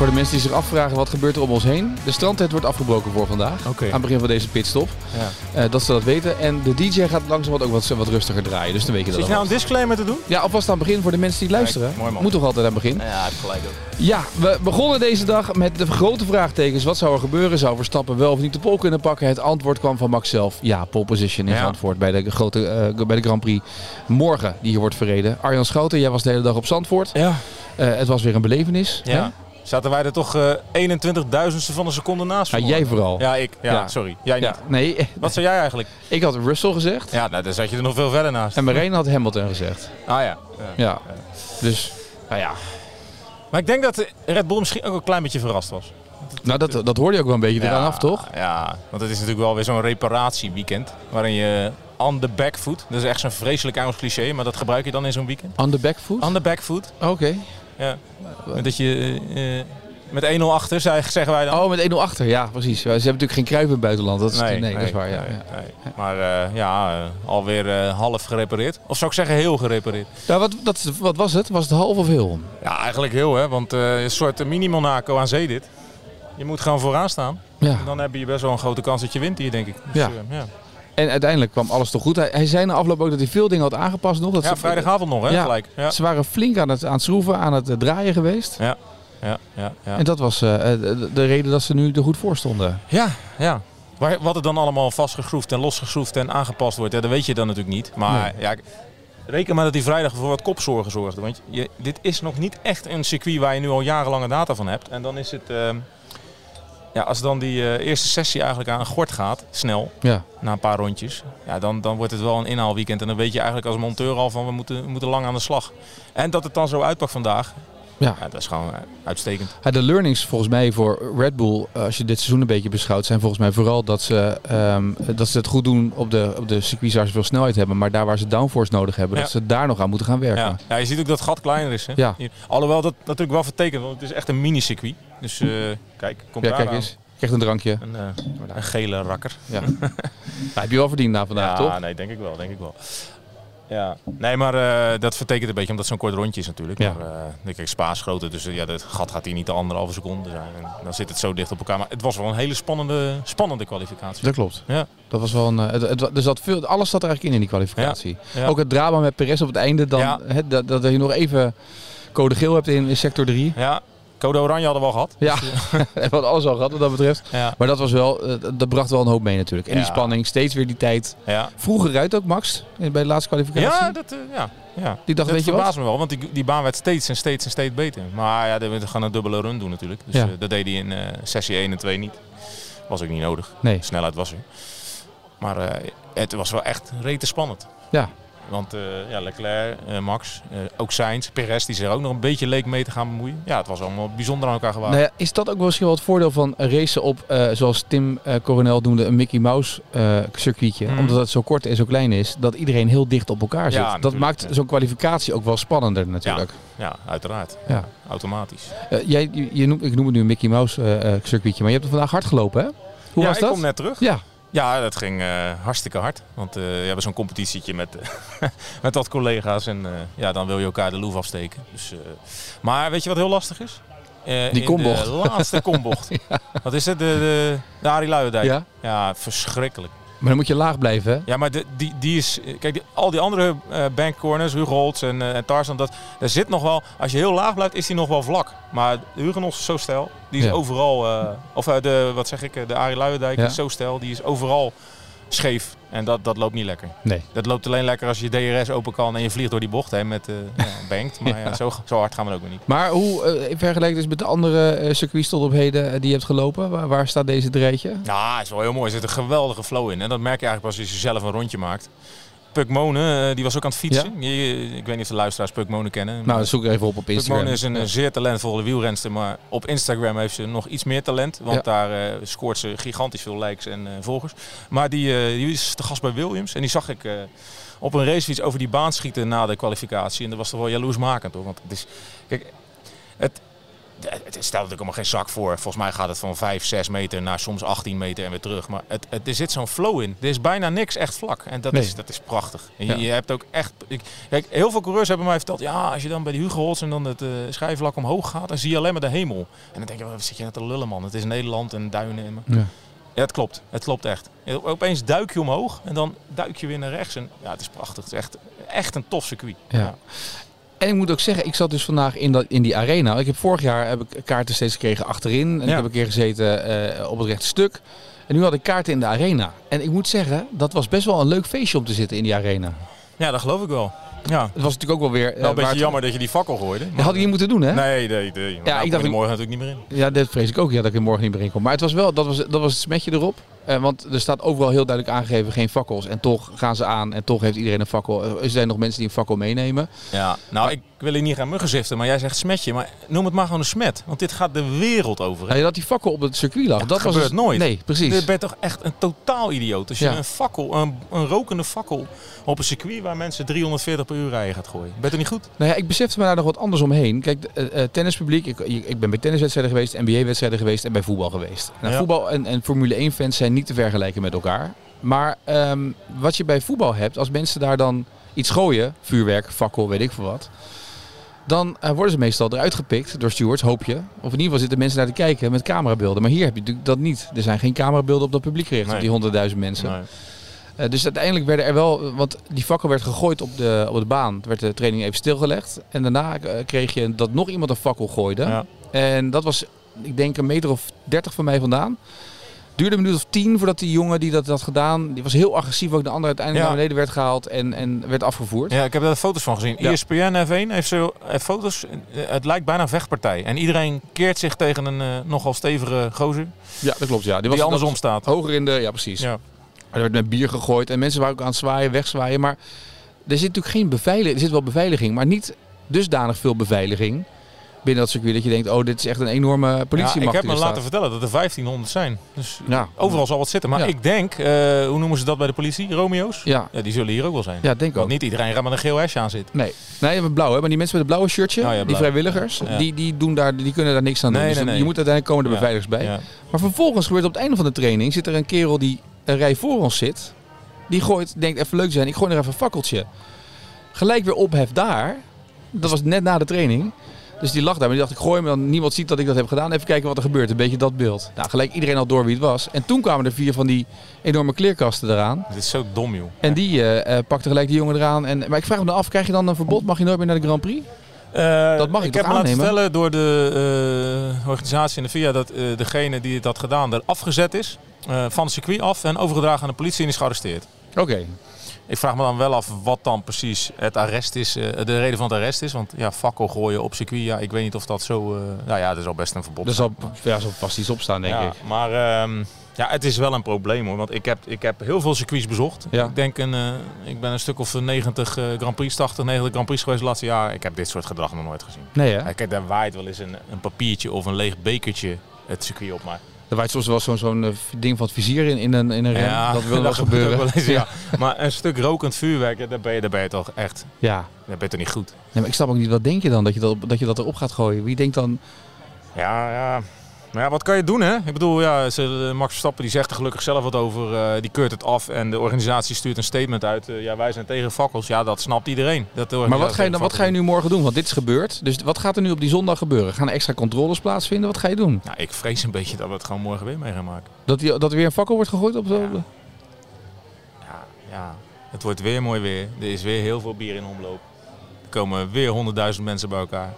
Voor de mensen die zich afvragen wat gebeurt er om ons heen. De strandtent wordt afgebroken voor vandaag. Aan het begin van deze pitstop. Ja. Eh, dat ze dat weten. En de DJ gaat langzaam wat ook wat, wat rustiger draaien. Dus dan weet je dat Zit je nou een disclaimer te doen? Ja, alvast aan het begin voor de mensen die luisteren. Kijk, mooi man. Moet toch altijd aan het begin. Ja, het gelijk ook. Ja, we begonnen deze dag met de grote vraagtekens. Wat zou er gebeuren? Zou Verstappen wel of niet de pole kunnen pakken? Het antwoord kwam van Max zelf. Ja, pole position in Ja. Zandvoort bij de, grote, eh, bij de Grand Prix morgen die hier wordt verreden. Arjan Schouten, jij was de hele dag op Zandvoort. Ja. Eh, het was weer een belevenis. hè? Zaten wij er toch eh 21.000ste van een seconde naast? Ja, jij vooral. Ja, ik. Ja, Ja. sorry. Jij niet. Nee, Wat zei jij eigenlijk? ik had Russell gezegd. Ja, nou, dan zat je er nog veel verder naast. En Marijn had Hamilton gezegd. Ah ja. ja. Dus, nou ja. Maar ik denk dat Red Bull misschien ook een klein beetje verrast was. Nou, dat, dat hoorde je ook wel een beetje eraan af, toch? Ja, want het is natuurlijk wel weer zo'n reparatieweekend. Waarin je on the back foot, dat is echt zo'n vreselijk Engels cliché, maar dat gebruik je dan in zo'n weekend. On the back foot? On the back foot, Oké. Ja. Dat je eh, eh, met 1-0 achter, zeggen wij dan. Oh, met 1-0 achter. Ja, precies. Ze hebben natuurlijk geen kruip in het buitenland. Dat is, nee, dat is waar. Ja, nee, ja. nee. Maar eh, ja, alweer half gerepareerd. Of zou ik zeggen heel gerepareerd? Ja, wat, dat, wat was het? Was het half of heel? Ja, eigenlijk heel hè, want een soort mini-Monaco aan zee dit. Je moet gewoon vooraan staan. Ja. En dan heb je best wel een grote kans dat je wint hier, denk ik. Dus, Ja. ja. En uiteindelijk kwam alles toch goed. Hij, hij zei na afloop ook dat hij veel dingen had aangepast nog. Dat ja, ze, vrijdagavond nog hè, Ja. gelijk. Ja. Ze waren flink aan het, aan het schroeven, aan het eh, draaien geweest. Ja, ja, ja. Ja, En dat was eh, de, de reden dat ze nu er goed voor stonden. ja. ja. Wat er dan allemaal vastgeschroefd en losgeschroefd en aangepast wordt, ja, dat weet je dan natuurlijk niet. Maar ja, reken maar dat die vrijdag voor wat kopzorgen zorgde. Want je, dit is nog niet echt een circuit waar je nu al jarenlange data van hebt. En dan is het, ehm, ja, als dan die eh, eerste sessie eigenlijk aan een gort gaat, snel, Ja. na een paar rondjes, ja, dan, dan wordt het wel een inhaalweekend. En dan weet je eigenlijk als monteur al van we moeten, we moeten lang aan de slag. En dat het dan zo uitpakt vandaag, Ja. ja, dat is gewoon eh, uitstekend. Ja, de learnings volgens mij voor Red Bull, eh, als je dit seizoen een beetje beschouwt, zijn volgens mij vooral dat ze, ehm, dat ze het goed doen op de, op de circuits waar ze veel snelheid hebben. Maar daar waar ze downforce nodig hebben, Ja. dat ze daar nog aan moeten gaan werken. Ja. ja, je ziet ook dat het gat kleiner is. Hè? Ja. Hier. Alhoewel dat natuurlijk wel vertekent, want het is echt een mini-circuit. Dus eh, kijk, komt Ja, daar kijk aan. eens. Echt een drankje. Een, een gele rakker. Ja. Nou, heb je wel verdiend na vandaag, ja, toch? nee, denk ik wel, denk ik wel. Ja, nee, maar eh, dat vertekent een beetje omdat het zo'n kort rondje is natuurlijk. Ja. Maar uh, kijk, Spa is groter, dus eh, ja, het gat gaat hier niet de anderhalve seconde zijn. En dan zit het zo dicht op elkaar. Maar het was wel een hele spannende, spannende kwalificatie. Dat klopt. Ja. Dat was wel een, eh, het, het, er zat veel, alles zat er eigenlijk in in die kwalificatie. Ja. Ook het drama met Perez op het einde, dan, Ja. hè, dat, dat je nog even code geel hebt in, in sector 3. Ja, code oranje hadden we al gehad. Ja, we hadden alles al gehad wat dat betreft. Ja. Maar dat, was wel, eh, dat bracht wel een hoop mee natuurlijk. En die spanning, steeds weer die tijd. Ja, Vroeger uit ook, Max, bij de laatste kwalificatie. ja, dat, eh, ja, ja. Die dacht, dat weet je wat? me wel, want die, die baan werd steeds en steeds en steeds beter. Maar ja, we gaan een dubbele run doen natuurlijk. Dus Ja. eh, dat deed hij in eh, sessie 1 en 2 niet. Was ook niet nodig. Nee. Snelheid was er. Maar eh, het was wel echt rete spannend. Ja. Want eh, ja, Leclerc, eh, Max, eh, ook Sainz, Perez, die zich ook nog een beetje leek mee te gaan bemoeien. Ja, het was allemaal bijzonder aan elkaar gewaagd. Nou ja, is dat ook misschien wel het voordeel van racen op, zoals Tim Coronel noemde, een Mickey Mouse circuitje? Mhm. Omdat het zo kort en zo klein is, dat iedereen heel dicht op elkaar zit. dat maakt zo'n kwalificatie ook wel spannender natuurlijk. Ja, uiteraard. Ja. Automatisch. Jij, je, je noemt, ik noem het nu een Mickey Mouse circuitje, maar je hebt er vandaag hard gelopen hè? Hoe ja, was ik dat? kom net terug. Ja, Ja, dat ging eh, hartstikke hard. Want eh, we hebben zo'n competitietje met, met wat collega's. En eh, ja, dan wil je elkaar de loef afsteken. Dus, maar weet je wat heel lastig is? Die kombocht. De laatste kombocht. Wat is het? De, de, de Arie Luijendijk. ja, Ja, verschrikkelijk. Maar dan moet je laag blijven hè? Ja, maar de, die, die is... Kijk, die- al die andere eh bankcorners, Hugo Holtz en, eh, en Tarzan, dat, daar zit nog wel... Als je heel laag blijft, is die nog wel vlak. Maar Hugenos is zo stijl. Die is Ja. overal... eh, of de, wat zeg ik, de Arie Luijendijk Ja. is zo stijl. Die is overal scheef. En dat, dat loopt niet lekker. Nee. Dat loopt alleen lekker als je DRS open kan en je vliegt door die bocht hè, met eh ja, bankt. Maar ja, zo, zo hard gaan we ook weer niet. Maar hoe, eh, in vergelijking dus met de andere eh, circuits tot op heden die je hebt gelopen, waar, waar staat deze dreitje? Ja, het is wel heel mooi. Er zit een geweldige flow in. En dat merk je eigenlijk pas als je zelf een rondje maakt. Puk Monen, eh, die was ook aan het fietsen. Je- ik weet niet of de luisteraars Puk Monen kennen. Nou, zoek even op op Puk Instagram. Monen is een eh, zeer talentvolle wielrenster, maar op Instagram heeft ze nog iets meer talent. Want Ja. daar eh, scoort ze gigantisch veel likes en eh, volgers. Maar die, eh, die is de gast bij Williams en die zag ik eh, op een racefiets over die baan schieten na de kwalificatie. En dat was toch wel jaloersmakend hoor. Want het is, kijk, het, het stelt natuurlijk allemaal geen zak voor. Volgens mij gaat het van 5, 6 meter naar soms 18 meter en weer terug. Maar het, het, er zit zo'n flow in. Er is bijna niks echt vlak. En dat, Nee. is, dat is prachtig. Je, Ja. je hebt ook echt... Ik, kijk, heel veel coureurs hebben mij verteld... Ja, als je dan bij de Hugo Holtz en dan het eh schijfvlak omhoog gaat... dan zie je alleen maar de hemel. En dan denk je, wat zit je net te lullen man? Het is Nederland en duinen. En, Ja. ja, het klopt. Het klopt echt. En Opeens duik je omhoog en dan duik je weer naar rechts. En ja, het is prachtig. Het is echt, echt een tof circuit. Ja. En ik moet ook zeggen, ik zat dus vandaag in, dat, in die arena. Ik heb vorig jaar heb ik kaarten steeds gekregen achterin. En ik heb een keer gezeten eh, op het rechte stuk. En nu had ik kaarten in de arena. En ik moet zeggen, dat was best wel een leuk feestje om te zitten in die arena. ja, dat geloof ik wel. Ja. Het was natuurlijk ook wel weer... eh, Wel een waar beetje jammer dat je die fakkel gooide. Dat had ik niet moeten doen, hè? Nee, nee, nee. Ja, Ja, ik ik dacht- dacht morgen natuurlijk niet meer in. Ja, dat vrees ik ook, ja, dat ik er morgen niet meer in kom. Maar het was wel, dat was, dat was het smetje erop. Eh, want er staat overal heel duidelijk aangegeven, geen fakkels. En toch gaan ze aan en toch heeft iedereen een fakkel. Eh, Er zijn nog mensen die een fakkel meenemen. Ja, nou, ik wil hier niet gaan muggen ziften, maar jij zegt smetje. Maar noem het maar gewoon een smet. Want dit gaat de wereld over. hè. Nou, dat die fakkel op het circuit lag, Ja, dat was gebeurt dus- nooit. Nee, precies. Je bent toch echt een totaal idioot. Als je Ja. een fakkel, een, een rokende fakkel op een circuit waar mensen 340 per uur rijden gaat gooien. Ben je niet goed? Nou ja, ik besefte me daar nog wat anders omheen. Kijk, eh, eh, tennispubliek, ik, ik ben bij tenniswedstrijden geweest, NBA-wedstrijden geweest en bij voetbal geweest. Nou, Ja. Voetbal en, en Formule 1-fans zijn niet te vergelijken met elkaar. Maar ehm, wat je bij voetbal hebt, als mensen daar dan iets gooien, vuurwerk, fakkel, weet ik veel wat. Dan eh, worden ze meestal eruit gepikt door stewards, hoop je. Of in ieder geval zitten mensen naar te kijken met camerabeelden. Maar hier heb je natuurlijk dat niet. Er zijn geen camerabeelden op dat publiek gericht, op die honderdduizend mensen. Nee. Eh, dus uiteindelijk werden er wel, want die fakkel werd gegooid op de, op de baan. Toen werd de training even stilgelegd. En daarna eh, kreeg je dat nog iemand een fakkel gooide. Ja. En dat was, ik denk, een meter of dertig van mij vandaan. Duurde een minuut of tien voordat die jongen die dat had gedaan, die was heel agressief, ook de andere uiteindelijk Ja. naar beneden werd gehaald en, en werd afgevoerd. Ja, ik heb daar foto's van gezien. Ja. ESPN F1 heeft zo heeft foto's. eh, Het lijkt bijna een vechtpartij. En iedereen keert zich tegen een eh, nogal stevige gozer Ja, dat klopt. Ja. die, was andersom dat staat. Hoger in de, ja precies. Ja. Er werd met bier gegooid en mensen waren ook aan het zwaaien, wegzwaaien. Maar er zit natuurlijk geen beveiliging. Er zit wel beveiliging, maar niet dusdanig veel beveiliging binnen dat circuit dat je denkt, oh, dit is echt een enorme Ja, politiemacht. ik heb me laten vertellen dat er 1500 zijn. Dus Ja. overal zal wat zitten. Maar Ja. ik denk, eh, hoe noemen ze dat bij de politie? Romeo's? Ja, Ja, die zullen hier ook wel zijn. ja denk Want ook. niet iedereen gaat met een geel hesje aan zitten. Nee, nee, met blauw, hè? maar die mensen met het blauwe shirtje, ja, die vrijwilligers, Ja. die, die, doen daar, die kunnen daar niks aan doen. Dus nee, dan- nee. Je moet uiteindelijk komen de Ja. beveiligers bij. Ja. Maar vervolgens gebeurt op het einde van de training, zit er een kerel die een rij voor ons zit. Die gooit, denkt even leuk zijn, ik gooi er even een fakkeltje. Gelijk weer ophef daar. Dat was net na de training. Dus die lag daar, maar die dacht ik gooi hem, dan niemand ziet dat ik dat heb gedaan. Even kijken wat er gebeurt, een beetje dat beeld. Nou, gelijk iedereen al door wie het was. En toen kwamen er vier van die enorme kleerkasten eraan. Dit is zo dom, joh. En die eh, eh, pakte gelijk die jongen eraan. En, maar ik vraag me dan af, krijg je dan een verbod? Mag je nooit meer naar de Grand Prix? Eh, Dat mag ik ik toch heb me laten vertellen door de organisatie en de VIA dat eh, degene die het had gedaan er afgezet is. van het circuit af en overgedragen aan de politie en is gearresteerd. Oké. Ik vraag me dan wel af wat dan precies het arrest is, eh, de reden van het arrest is. Want ja, fakkel gooien op circuit, ja, ik weet niet of dat zo... eh, nou ja, dat is al best een verbod. Er zal, ja, zal vast iets op staan, denk ja, ik. Maar ehm, ja, het is wel een probleem hoor. Want ik heb, ik heb heel veel circuits bezocht. Ja. Ik denk een, eh, ik ben een stuk of 90 eh, Grand Prix, 80, 90 Grand Prix geweest de laatste jaar. Ik heb dit soort gedrag nog nooit gezien. Nee, hè? Ja, Kijk, daar waait wel eens een, een papiertje of een leeg bekertje het circuit op. Maar Er waait soms wel zo'n zo'n eh, ding van het vizier in, in, een, in een rem. dat wil wel gebeuren. wel eens, ja. Maar een stuk rokend vuurwerk, ja, daar ben je, daar ben je toch echt, Ja. daar ben je toch niet goed. Nee, maar ik snap ook niet, wat denk je dan dat je dat, dat je dat erop gaat gooien? Wie denkt dan, Ja, ja. Maar ja, wat kan je doen hè? Ik bedoel, ja, ze, Max Verstappen die zegt er gelukkig zelf wat over. eh, die keurt het af en de organisatie stuurt een statement uit. eh, ja, wij zijn tegen fakkels. Ja, dat snapt iedereen. Dat maar wat ga, je dan, wat ga je nu morgen doen? Want dit is gebeurd. Dus wat gaat er nu op die zondag gebeuren? Gaan er extra controles plaatsvinden? Wat ga je doen? Nou, ik vrees een beetje dat we het gewoon morgen weer mee gaan maken. Dat, die, dat er weer een fakkel wordt gegooid op de... Ja. Ja, ja, het wordt weer mooi weer. Er is weer heel veel bier in omloop. Er komen weer honderdduizend mensen bij elkaar.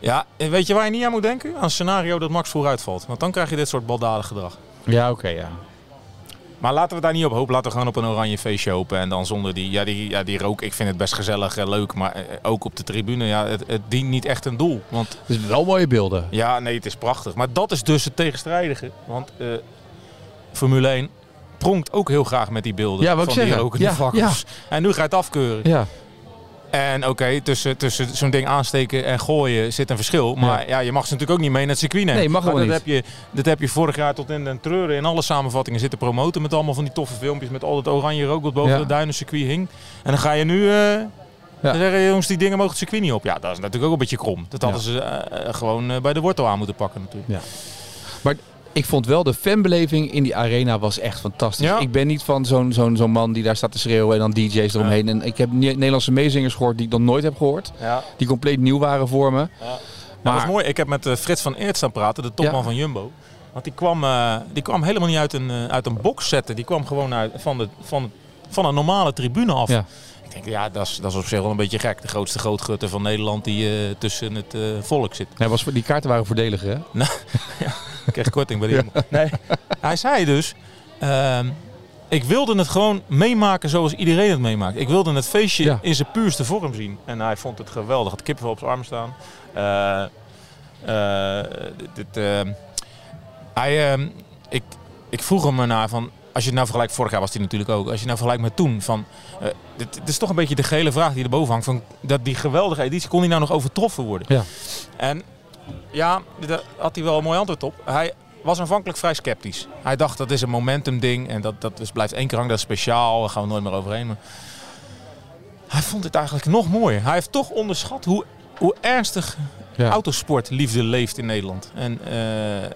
Ja, weet je waar je niet aan moet denken? Aan het scenario dat Max vooruit valt. Want dan krijg je dit soort baldadig gedrag. Ja, oké, ja. Maar laten we daar niet op hopen. Laten we gewoon op een oranje feestje hopen. En dan zonder die, ja, die, ja, die rook. Ik vind het best gezellig en leuk. Maar eh, ook op de tribune, ja, het, het dient niet echt een doel. Want Dus wel mooie beelden. ja, nee, het is prachtig. Maar dat is dus het tegenstrijdige. Want eh, Formule 1, pronkt ook heel graag met die beelden Ja, ik van die zeggen. rokende Ja, fakkels. En nu ga je het afkeuren. Ja. En oké, tussen, tussen zo'n ding aansteken en gooien zit een verschil. Maar ja. je mag ze natuurlijk ook niet mee naar het circuit nemen. Nee, mag maar dat heb, je, dat heb je vorig jaar tot in den treuren in alle samenvattingen zitten promoten. Met allemaal van die toffe filmpjes met al het oranje rook wat boven Ja. het duinencircuit hing. En dan ga je nu... eh dan zeggen jongens, die dingen mogen het circuit niet op. Ja, dat is natuurlijk ook een beetje krom. Dat hadden ze eh, eh, gewoon bij de wortel aan moeten pakken natuurlijk. Maar ik vond wel de fanbeleving in die arena was echt fantastisch. Ja. Ik ben niet van zo'n zo'n zo'n man die daar staat te schreeuwen en dan DJ's eromheen. En ik heb Ne- Nederlandse meezingers gehoord die ik nog nooit heb gehoord. Ja. Die compleet nieuw waren voor me. Maar dat was mooi. Ik heb met eh, Frits van Eert staan praten, de topman van Jumbo. Want die kwam, eh, die kwam helemaal niet uit een, eh, uit een box zetten. Die kwam gewoon uit, van, de, van, van een normale tribune af. Ja. Ik denk, ja, dat is, dat is op zich wel een beetje gek. De grootste grootgutter van Nederland die eh, tussen het eh, volk zit. Nee, was, die kaarten waren voordeliger hè? Ik kreeg korting bij die. Nee. Hij zei dus, ehm, ik wilde het gewoon meemaken zoals iedereen het meemaakt. Ik wilde het feestje Ja. in zijn puurste vorm zien. En hij vond het geweldig. Had kippenvel op zijn arm staan. Eh, dit, ehm, hij, ehm, ik, ik vroeg hem ernaar van, als je het nou vergelijkt, vorig jaar was hij natuurlijk ook. Als je het nou vergelijkt met toen, van, eh, dit, dit is toch een beetje de gele vraag die erboven hangt. Van, dat die geweldige editie, kon die nou nog overtroffen worden? Ja. En ja, daar had hij wel een mooi antwoord op. Hij was aanvankelijk vrij sceptisch. Hij dacht dat is een momentum ding en dat, dat is, blijft één keer hangen, dat is speciaal, daar gaan we nooit meer overheen. Maar hij vond het eigenlijk nog mooier. Hij heeft toch onderschat hoe, hoe ernstig Ja. autosportliefde leeft in Nederland. En eh,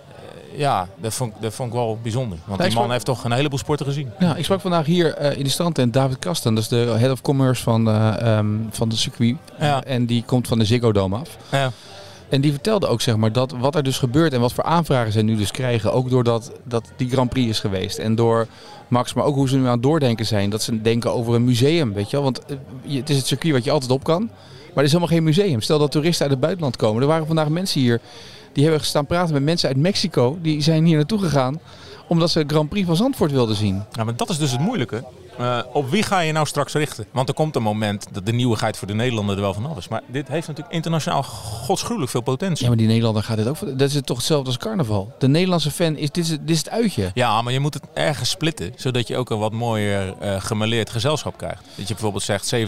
ja, dat vond, ik- dat vond ik wel bijzonder. Want die man sprak- heeft toch een heleboel sporten gezien. Ja, ik sprak vandaag hier eh, in de strandtent David Kasten. Dat is de head of commerce van, ehm, van de circuit. Ja. En die komt van de Ziggo Dome af. Ja. En die vertelde ook zeg maar, dat wat er dus gebeurt en wat voor aanvragen ze nu dus krijgen. Ook doordat dat die Grand Prix is geweest. En door Max, maar ook hoe ze nu aan het doordenken zijn. Dat ze denken over een museum, weet je wel. Want eh, het is het circuit wat je altijd op kan. Maar er is helemaal geen museum. Stel dat toeristen uit het buitenland komen. Er waren vandaag mensen hier die hebben gestaan praten met mensen uit Mexico. Die zijn hier naartoe gegaan omdat ze de Grand Prix van Zandvoort wilden zien. Ja, maar dat is dus het moeilijke. Eh, op wie ga je nou straks richten? Want er komt een moment dat de nieuwigheid voor de Nederlander er wel van af is. Maar dit heeft natuurlijk internationaal godsgruwelijk veel potentie. Ja, maar die Nederlander gaat dit ook... voor- Dat is toch hetzelfde als carnaval. De Nederlandse fan is... Dit is, dit is het uitje. Ja, maar je moet het ergens splitten, zodat je ook een wat mooier eh gemêleerd gezelschap krijgt. Dat je bijvoorbeeld zegt 70%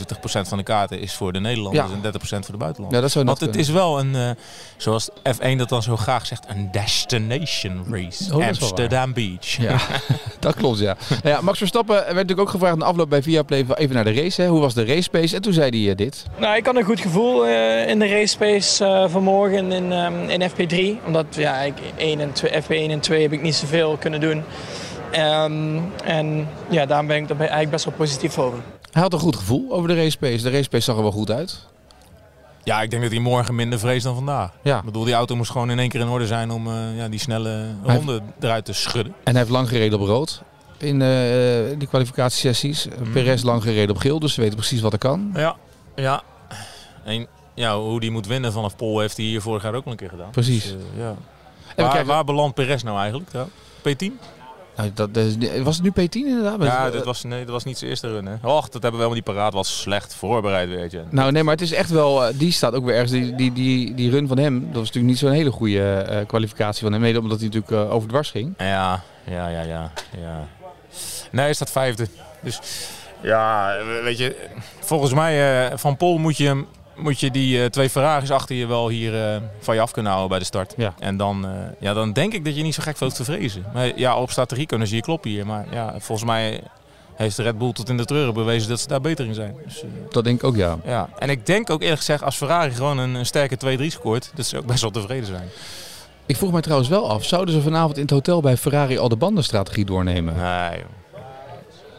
van de kaarten is voor de Nederlanders Ja. en 30% voor de buitenlanders. Ja, dat zou Want het is wel een, eh, zoals F1 dat dan zo graag zegt, een destination race. Oh. Amsterdam Beach. Ja, dat klopt, ja. Nou ja. Max Verstappen werd natuurlijk ook gevraagd in de afloop bij Viaplay even naar de race. Hè. Hoe was de race pace? En toen zei hij eh, dit. Nou, ik had een goed gevoel eh, in de race space eh, vanmorgen in, ehm, in FP3. Omdat ja, ik 1 en 2, FP1 en 2 heb ik niet zoveel kunnen doen. Ehm, en ja, daarom ben ik er eigenlijk best wel positief over. Hij had een goed gevoel over de race pace. De race pace zag er wel goed uit. Ja, ik denk dat hij morgen minder vreest dan vandaag. Ja. Ik bedoel, die auto moest gewoon in één keer in orde zijn om eh, ja, die snelle ronde eruit te schudden. En hij heeft lang gereden op rood. In eh, die kwalificatiesessies. Mhm. Perez lang gereden op geel. Dus ze weten precies wat er kan. Ja, ja. En ja, hoe die moet winnen vanaf Pol heeft hij hier vorig jaar ook al een keer gedaan. Precies. Dus, eh, ja. En Waar, waar belandt Perez nou eigenlijk? trouw? P10? Nou, dat, dat was het nu P10 inderdaad? Ja, Maar- dit was, nee, dit was niet zijn eerste run. Hè. Och, dat hebben we helemaal niet paraat. Was slecht voorbereid, weet je. Nou nee, maar het is echt wel, eh, die staat ook weer ergens, die, die, die, die run van hem, dat was natuurlijk niet zo'n hele goede eh, kwalificatie van hem, mede omdat hij natuurlijk eh, over dwars ging. Ja, ja, ja, ja, ja. Nee, hij staat vijfde. Dus ja, weet je, volgens mij eh, van Pol moet je, moet je die eh, twee Ferraris achter je wel hier eh, van je af kunnen houden bij de start. Ja. En dan, eh, ja, dan denk ik dat je niet zo gek veel te vrezen. Maar ja, op strategie kunnen ze je kloppen hier. Maar ja, volgens mij heeft de Red Bull tot in de treuren bewezen dat ze daar beter in zijn. Dus, eh, Dat denk ik ook ja. ja. En ik denk ook eerlijk gezegd, als Ferrari gewoon een, een sterke 2-3 scoort, dat ze ook best wel tevreden zijn. Ik vroeg mij trouwens wel af, zouden ze vanavond in het hotel bij Ferrari al de bandenstrategie doornemen? Nee, joh.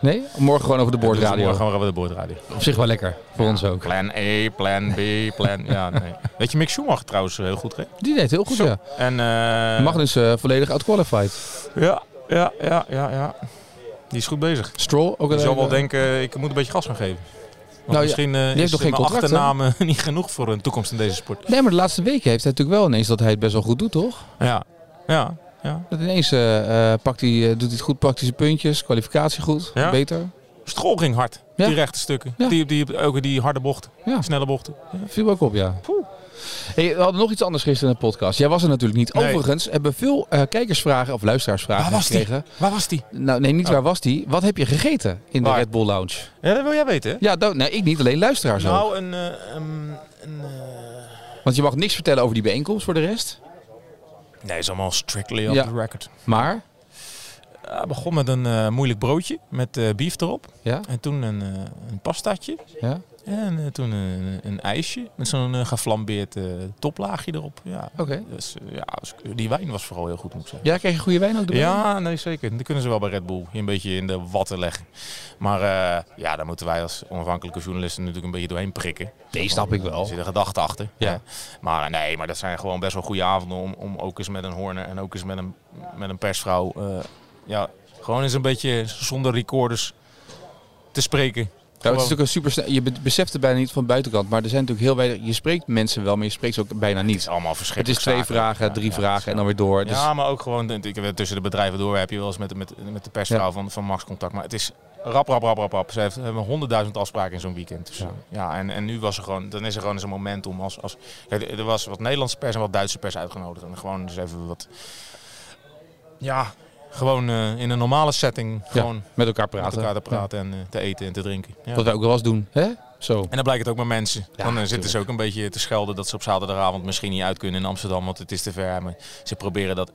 Nee? Morgen gewoon over de boordradio. Morgen gaan we weer de boordradio. Op zich wel lekker, voor ons ook. Plan A, plan B, plan... Ja, nee. Weet je, Mick Schumacher trouwens heel goed reed. Die deed heel goed Zo. ja. En, eh Magnus eh, volledig outqualified. Ja, ja, ja, ja, ja. Die is goed bezig. Stroll ook Je zal wel eh, denken, ik moet een beetje gas gaan geven. Want Nou, misschien eh heeft is nog geen mijn contract, hè? achternaam eh, niet genoeg voor een toekomst in deze sport. Nee, maar de laatste weken heeft hij natuurlijk wel ineens dat hij het best wel goed doet, toch? Ja, ja, ja. Dat ineens eh, eh, pakt hij, eh, doet hij het goed, zijn puntjes, kwalificatie goed, Ja. beter. Strol ging hard. Ja. Die rechte stukken. Die, die, ook die harde bochten. Snelle bochten. Viel ook op, ja. Hey, we hadden nog iets anders gisteren in de podcast. Jij was er natuurlijk niet. Nee. Overigens hebben veel eh, kijkersvragen of luisteraarsvragen Waar was die? gekregen. Waar was die? Nou, nee, niet Oh. waar was die. Wat heb je gegeten in de? Red Bull Lounge? Ja, dat wil jij weten, hè? Ja, dat, nee, ik niet. Alleen luisteraars ook. Nou, een... eh, een, een Want je mag niks vertellen over die bijeenkomst voor de rest. Nee, is allemaal strictly off the record. Maar, Ja, begon met een eh, moeilijk broodje met eh beef erop. ja, En toen een, eh, een pastaatje. ja. En eh, toen een, een ijsje met zo'n eh, geflambeerd eh, toplaagje erop. Ja, Oké. dus, eh, ja, dus die wijn was vooral heel goed, moet ik zeggen. Ja, kreeg je goede wijn ook erbij? Ja, nee, zeker. Dat kunnen ze wel bij Red Bull. Een beetje in de watten leggen. Maar eh, ja, daar moeten wij als onafhankelijke journalisten natuurlijk een beetje doorheen prikken. Nee, snap ik wel. Er zit een gedachte achter. Ja. Ja. Maar eh, nee, maar dat zijn gewoon best wel goede avonden om, om ook eens met een Horner en ook eens met een, met een persvrouw. eh, ja, gewoon eens een beetje zonder recorders te spreken. Nou, het is natuurlijk een super Je be- beseft het bijna niet van de buitenkant. Maar er zijn natuurlijk heel weinig... Je spreekt mensen wel, maar je spreekt ze ook bijna Het niet. is allemaal Het verschrikkelijk. is twee vragen, Ja, drie ja, vragen ja. en dan weer door. Dus, Ja, maar ook gewoon tussen de bedrijven door heb je wel eens met, met, met de persvrouw Ja. van, van Max contact. Maar het is rap, rap, rap, rap, rap. Ze heeft- hebben honderdduizend afspraken in zo'n weekend. Dus, Ja. ja. ja, en, en nu was er gewoon, dan is er gewoon eens een moment om als, als er was wat Nederlandse pers en wat Duitse pers uitgenodigd. En gewoon eens even wat, ja, gewoon eh, in een normale setting gewoon met elkaar met praten. elkaar te praten en eh, te eten en te drinken. Ja. Wat wij ook wel eens doen. Hè? Zo. En dan blijkt het ook met mensen. Ja, dan eh, zitten ze ook een beetje te schelden dat ze op zaterdagavond misschien niet uit kunnen in Amsterdam, want het is te ver. Maar ze proberen dat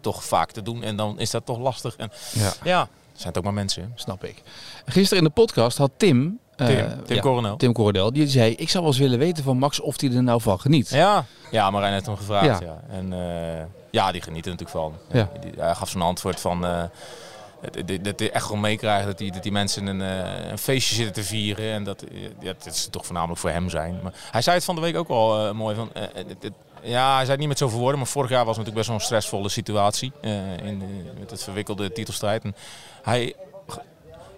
toch vaak te doen en dan is dat toch lastig. En Ja, ja, zijn het ook maar mensen. hè. snap ik. Gisteren in de podcast had Tim... Tim, Tim ja, Coronel. Tim Coronel, die zei... Ik zou wel eens willen weten van Max of hij er nou van geniet. Ja, ja Marijn heeft hem gevraagd. Ja. Ja. En ja, die genieten natuurlijk van. Ja. Hij gaf zo'n antwoord van... eh, dat- hij echt gewoon meekrijgt dat die, dat die mensen een, eh, een feestje zitten te vieren. En dat, eh, ja, dat is toch voornamelijk voor hem zijn. Maar hij zei het van de week ook al eh, mooi. Van, het- ja, hij zei het niet met zoveel woorden. Maar vorig jaar was het natuurlijk best wel een stressvolle situatie. in, de- met het verwikkelde titelstrijd. En hij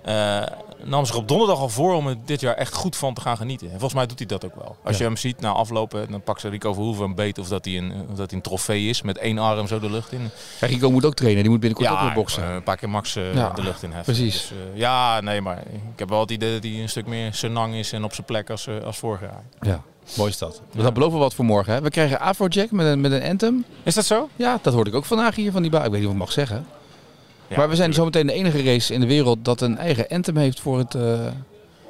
eh, nam zich op donderdag al voor om er dit jaar echt goed van te gaan genieten. En volgens mij doet hij dat ook wel. Als Ja. je hem ziet na aflopen, dan pakt ze Rico Verhoeven een beet of dat hij een, of dat hij een trofee is met één arm zo de lucht in. Ja, Rico moet ook trainen. Die moet binnenkort ook weer boksen. eh, een paar keer Max eh, Ja, de lucht in heffen. precies. Dus, ja, nee, maar ik heb wel het idee dat hij een stuk meer senang is en op zijn plek als, als vorig jaar. Ja, mooi is dat. Dus dat beloven we wat voor morgen. Hè? We krijgen Afrojack met een, met een anthem. Is dat zo? Ja, dat hoorde ik ook vandaag hier van die baan. Ik weet niet of ik mag zeggen. Ja, maar we zijn zometeen de enige race in de wereld dat een eigen anthem heeft voor, het, eh,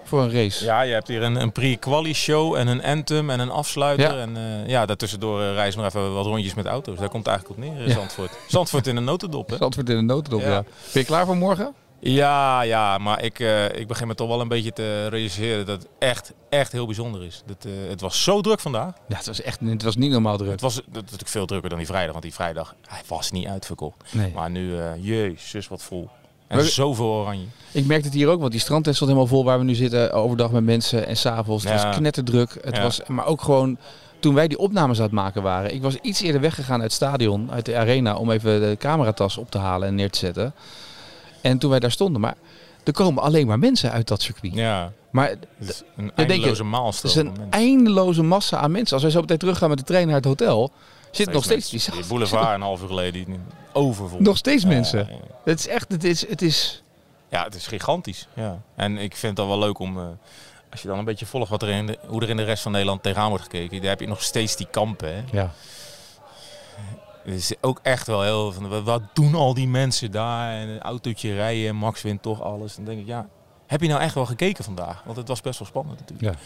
voor een race. Ja, je hebt hier een, een pre-quali show en een anthem en een afsluiter. Ja. En eh, ja, daartussendoor uh, reizen we nog even wat rondjes met auto's. Daar komt het eigenlijk op neer, eh. Zandvoort. Zandvoort in een notendop, hè? Antwoord in de notendop. Ja. Ben je klaar voor morgen? Ja, ja, maar ik, eh, ik begin me toch wel een beetje te realiseren dat het echt, echt heel bijzonder is. Dat, eh, het was zo druk vandaag. Ja, het was echt het was niet normaal druk. Het was natuurlijk veel drukker dan die vrijdag, want die vrijdag hij was niet uitverkocht. Nee. Maar nu, eh jezus, wat vol. En Maar- zoveel oranje. Ik merkte het hier ook, want die strandtent stond helemaal vol waar we nu zitten overdag met mensen en s'avonds. Het Ja. was knetterdruk. Het Ja. was, maar ook gewoon toen wij die opnames aan het maken waren. Ik was iets eerder weggegaan uit het stadion, uit de arena, om even de cameratas op te halen en neer te zetten. En toen wij daar stonden, maar er komen alleen maar mensen uit dat circuit. Ja, Maar het is een eindeloze het maalstroom. is een eindeloze massa aan mensen. Als wij zo meteen teruggaan met de trein naar het hotel, zit nog steeds die, mensen. Die boulevard een half uur geleden die overvol. nog steeds Ja, mensen. ja, ja. Het is echt, het is, het is. Ja, het is gigantisch. Ja. En ik vind het dan wel leuk om, eh, als je dan een beetje volgt wat er in de, hoe er in de rest van Nederland tegenaan wordt gekeken. Daar heb je nog steeds die kampen. Hè. Ja. Het is ook echt wel heel van, wat- doen al die mensen daar? En een autootje rijden en Max wint toch alles. Dan denk ik, ja, heb je nou echt wel gekeken vandaag? Want het was best wel spannend natuurlijk. Ja.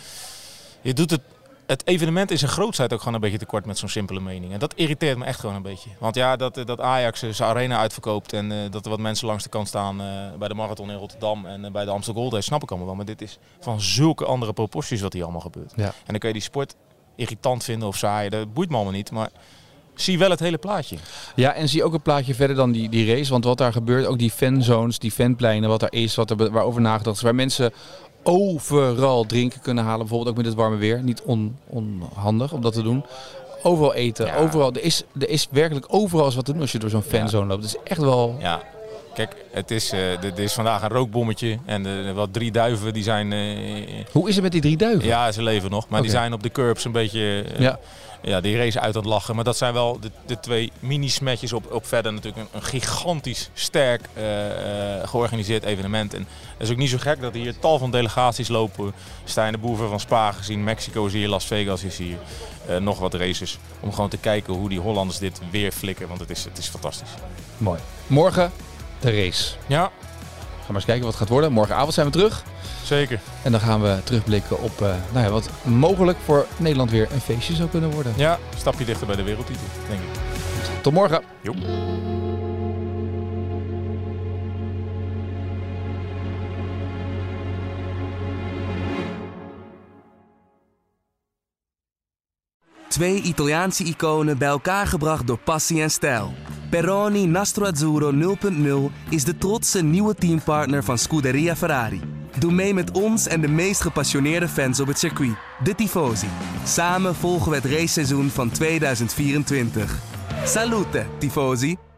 Je doet het, het evenement is een grootheid ook gewoon een beetje tekort met zo'n simpele mening. En dat irriteert me echt gewoon een beetje. Want ja, dat, eh, dat Ajax eh, zijn arena uitverkoopt en eh, dat er wat mensen langs de kant staan bij de marathon in Rotterdam en bij de Amstel Gold Race, snap ik allemaal wel. Maar dit is van zulke andere proporties wat hier allemaal gebeurt. Ja. En dan kun je die sport irritant vinden of saai, dat boeit me allemaal niet. Maar zie wel het hele plaatje. Ja, en zie ook een plaatje verder dan die, die race. Want wat daar gebeurt, ook die fanzones, die fanpleinen, wat er is, wat er, waarover nagedacht is. Waar mensen overal drinken kunnen halen. Bijvoorbeeld ook met het warme weer. Niet on, onhandig om dat te doen. Overal eten, Ja. overal. Er is, er is werkelijk overal eens wat te doen als je door zo'n fanzone loopt. Het is echt wel... Ja. Kijk, het is, uh, er is vandaag een rookbommetje en uh, wat drie duiven die zijn... Uh, Hoe is het met die drie duiven? Ja, ze leven nog, maar okay. die zijn op de curbs een beetje... ja. ja, die race uit aan het lachen. Maar dat zijn wel de, de twee mini-smetjes op, op verder natuurlijk een, een gigantisch sterk georganiseerd evenement. En het is ook niet zo gek dat hier tal van delegaties lopen. Stijn de Boeven van Spa gezien, Mexico is hier, Las Vegas is hier. nog wat races. Om gewoon te kijken hoe die Hollanders dit weer flikken, want het is, het is fantastisch. Mooi. Morgen de race. Ja. Gaan maar eens kijken wat het gaat worden. Morgenavond zijn we terug. Zeker. En dan gaan we terugblikken op uh, nou ja, wat mogelijk voor Nederland weer een feestje zou kunnen worden. Ja, een stapje dichter bij de wereldtitel, denk ik. Tot morgen. Jo. Twee Italiaanse iconen bij elkaar gebracht door passie en stijl. Peroni Nastro Azzurro 0.0 is de trotse nieuwe teampartner van Scuderia Ferrari. Doe mee met ons en de meest gepassioneerde fans op het circuit, de Tifosi. Samen volgen we het raceseizoen van 2024. Salute, Tifosi!